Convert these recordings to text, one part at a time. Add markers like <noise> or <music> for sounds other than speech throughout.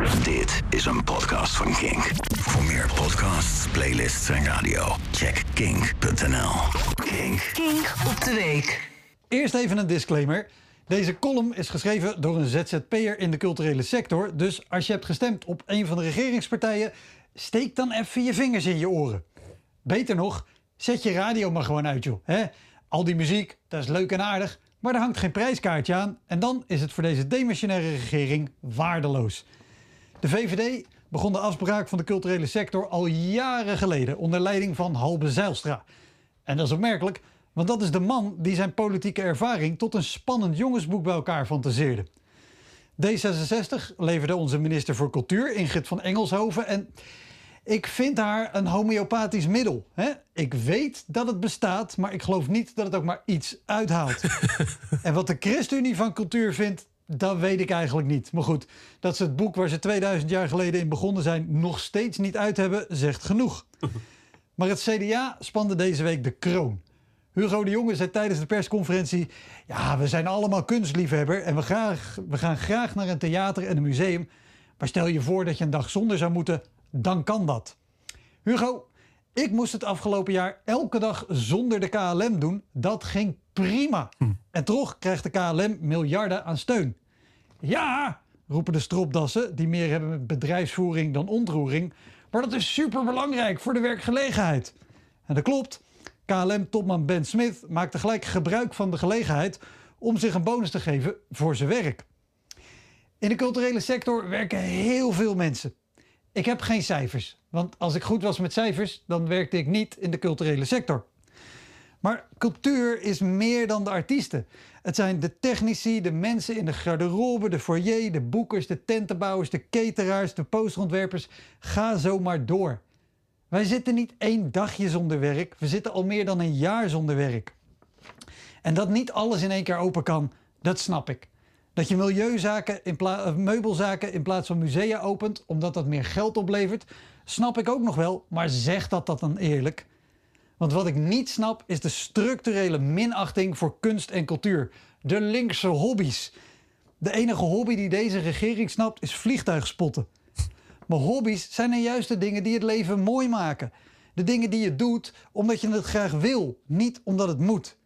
Dit is een podcast van Kink. Voor meer podcasts, playlists en radio, check kink.nl. Kink. Kink op de week. Eerst even een disclaimer. Deze column is geschreven door een ZZP'er in de culturele sector. Dus als je hebt gestemd op een van de regeringspartijen, steek dan even je vingers in je oren. Beter nog, zet je radio maar gewoon uit, joh. Hè? Al die muziek, dat is leuk en aardig, maar er hangt geen prijskaartje aan. En dan is het voor deze demissionaire regering waardeloos. De VVD begon de afspraak van de culturele sector al jaren geleden onder leiding van Halbe Zijlstra. En dat is opmerkelijk, want dat is de man die zijn politieke ervaring tot een spannend jongensboek bij elkaar fantaseerde. D66 leverde onze minister voor Cultuur, Ingrid van Engelshoven. En ik vind haar een homeopathisch middel. Hè? Ik weet dat het bestaat, maar ik geloof niet dat het ook maar iets uithaalt. <laughs> en wat de ChristenUnie van cultuur vindt, dat weet ik eigenlijk niet. Maar goed, dat ze het boek waar ze 2000 jaar geleden in begonnen zijn nog steeds niet uit hebben, zegt genoeg. <laughs> Maar het CDA spande deze week de kroon. Hugo de Jonge zei tijdens de persconferentie: Ja, we zijn allemaal kunstliefhebber en we, graag, we gaan graag naar een theater en een museum. Maar stel je voor dat je een dag zonder zou moeten, dan kan dat. Hugo, ik moest het afgelopen jaar elke dag zonder de KLM doen. Dat ging prima. En toch krijgt de KLM miljarden aan steun. Ja, roepen de stropdassen, die meer hebben met bedrijfsvoering dan ontroering. Maar dat is superbelangrijk voor de werkgelegenheid. En dat klopt. KLM-topman Ben Smith maakte gelijk gebruik van de gelegenheid om zich een bonus te geven voor zijn werk. In de culturele sector werken heel veel mensen. Ik heb geen cijfers, want als ik goed was met cijfers, dan werkte ik niet in de culturele sector. Maar cultuur is meer dan de artiesten. Het zijn de technici, de mensen in de garderobe, de foyer, de boekers, de tentenbouwers, de cateraars, de posterontwerpers. Ga zo maar door. Wij zitten niet één dagje zonder werk, we zitten al meer dan een jaar zonder werk. En dat niet alles in één keer open kan, dat snap ik. Dat je milieuzaken in pla- meubelzaken in plaats van musea opent omdat dat meer geld oplevert, snap ik ook nog wel, maar zeg dat, dat dan eerlijk. Want wat ik niet snap is de structurele minachting voor kunst en cultuur. De linkse hobby's. De enige hobby die deze regering snapt is vliegtuigspotten. Maar hobby's zijn nou juist de dingen die het leven mooi maken. De dingen die je doet omdat je het graag wil, niet omdat het moet.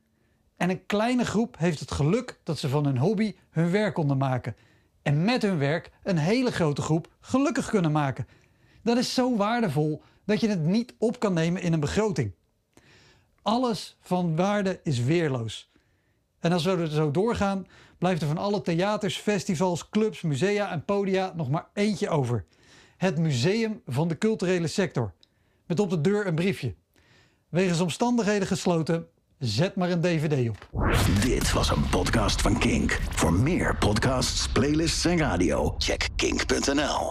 En een kleine groep heeft het geluk dat ze van hun hobby hun werk konden maken. En met hun werk een hele grote groep gelukkig kunnen maken. Dat is zo waardevol dat je het niet op kan nemen in een begroting. Alles van waarde is weerloos. En als we er zo doorgaan, blijft er van alle theaters, festivals, clubs, musea en podia nog maar eentje over. Het Museum van de Culturele Sector. Met op de deur een briefje. Wegens omstandigheden gesloten, zet maar een DVD op. Dit was een podcast van Kink. Voor meer podcasts, playlists en radio, check kink.nl.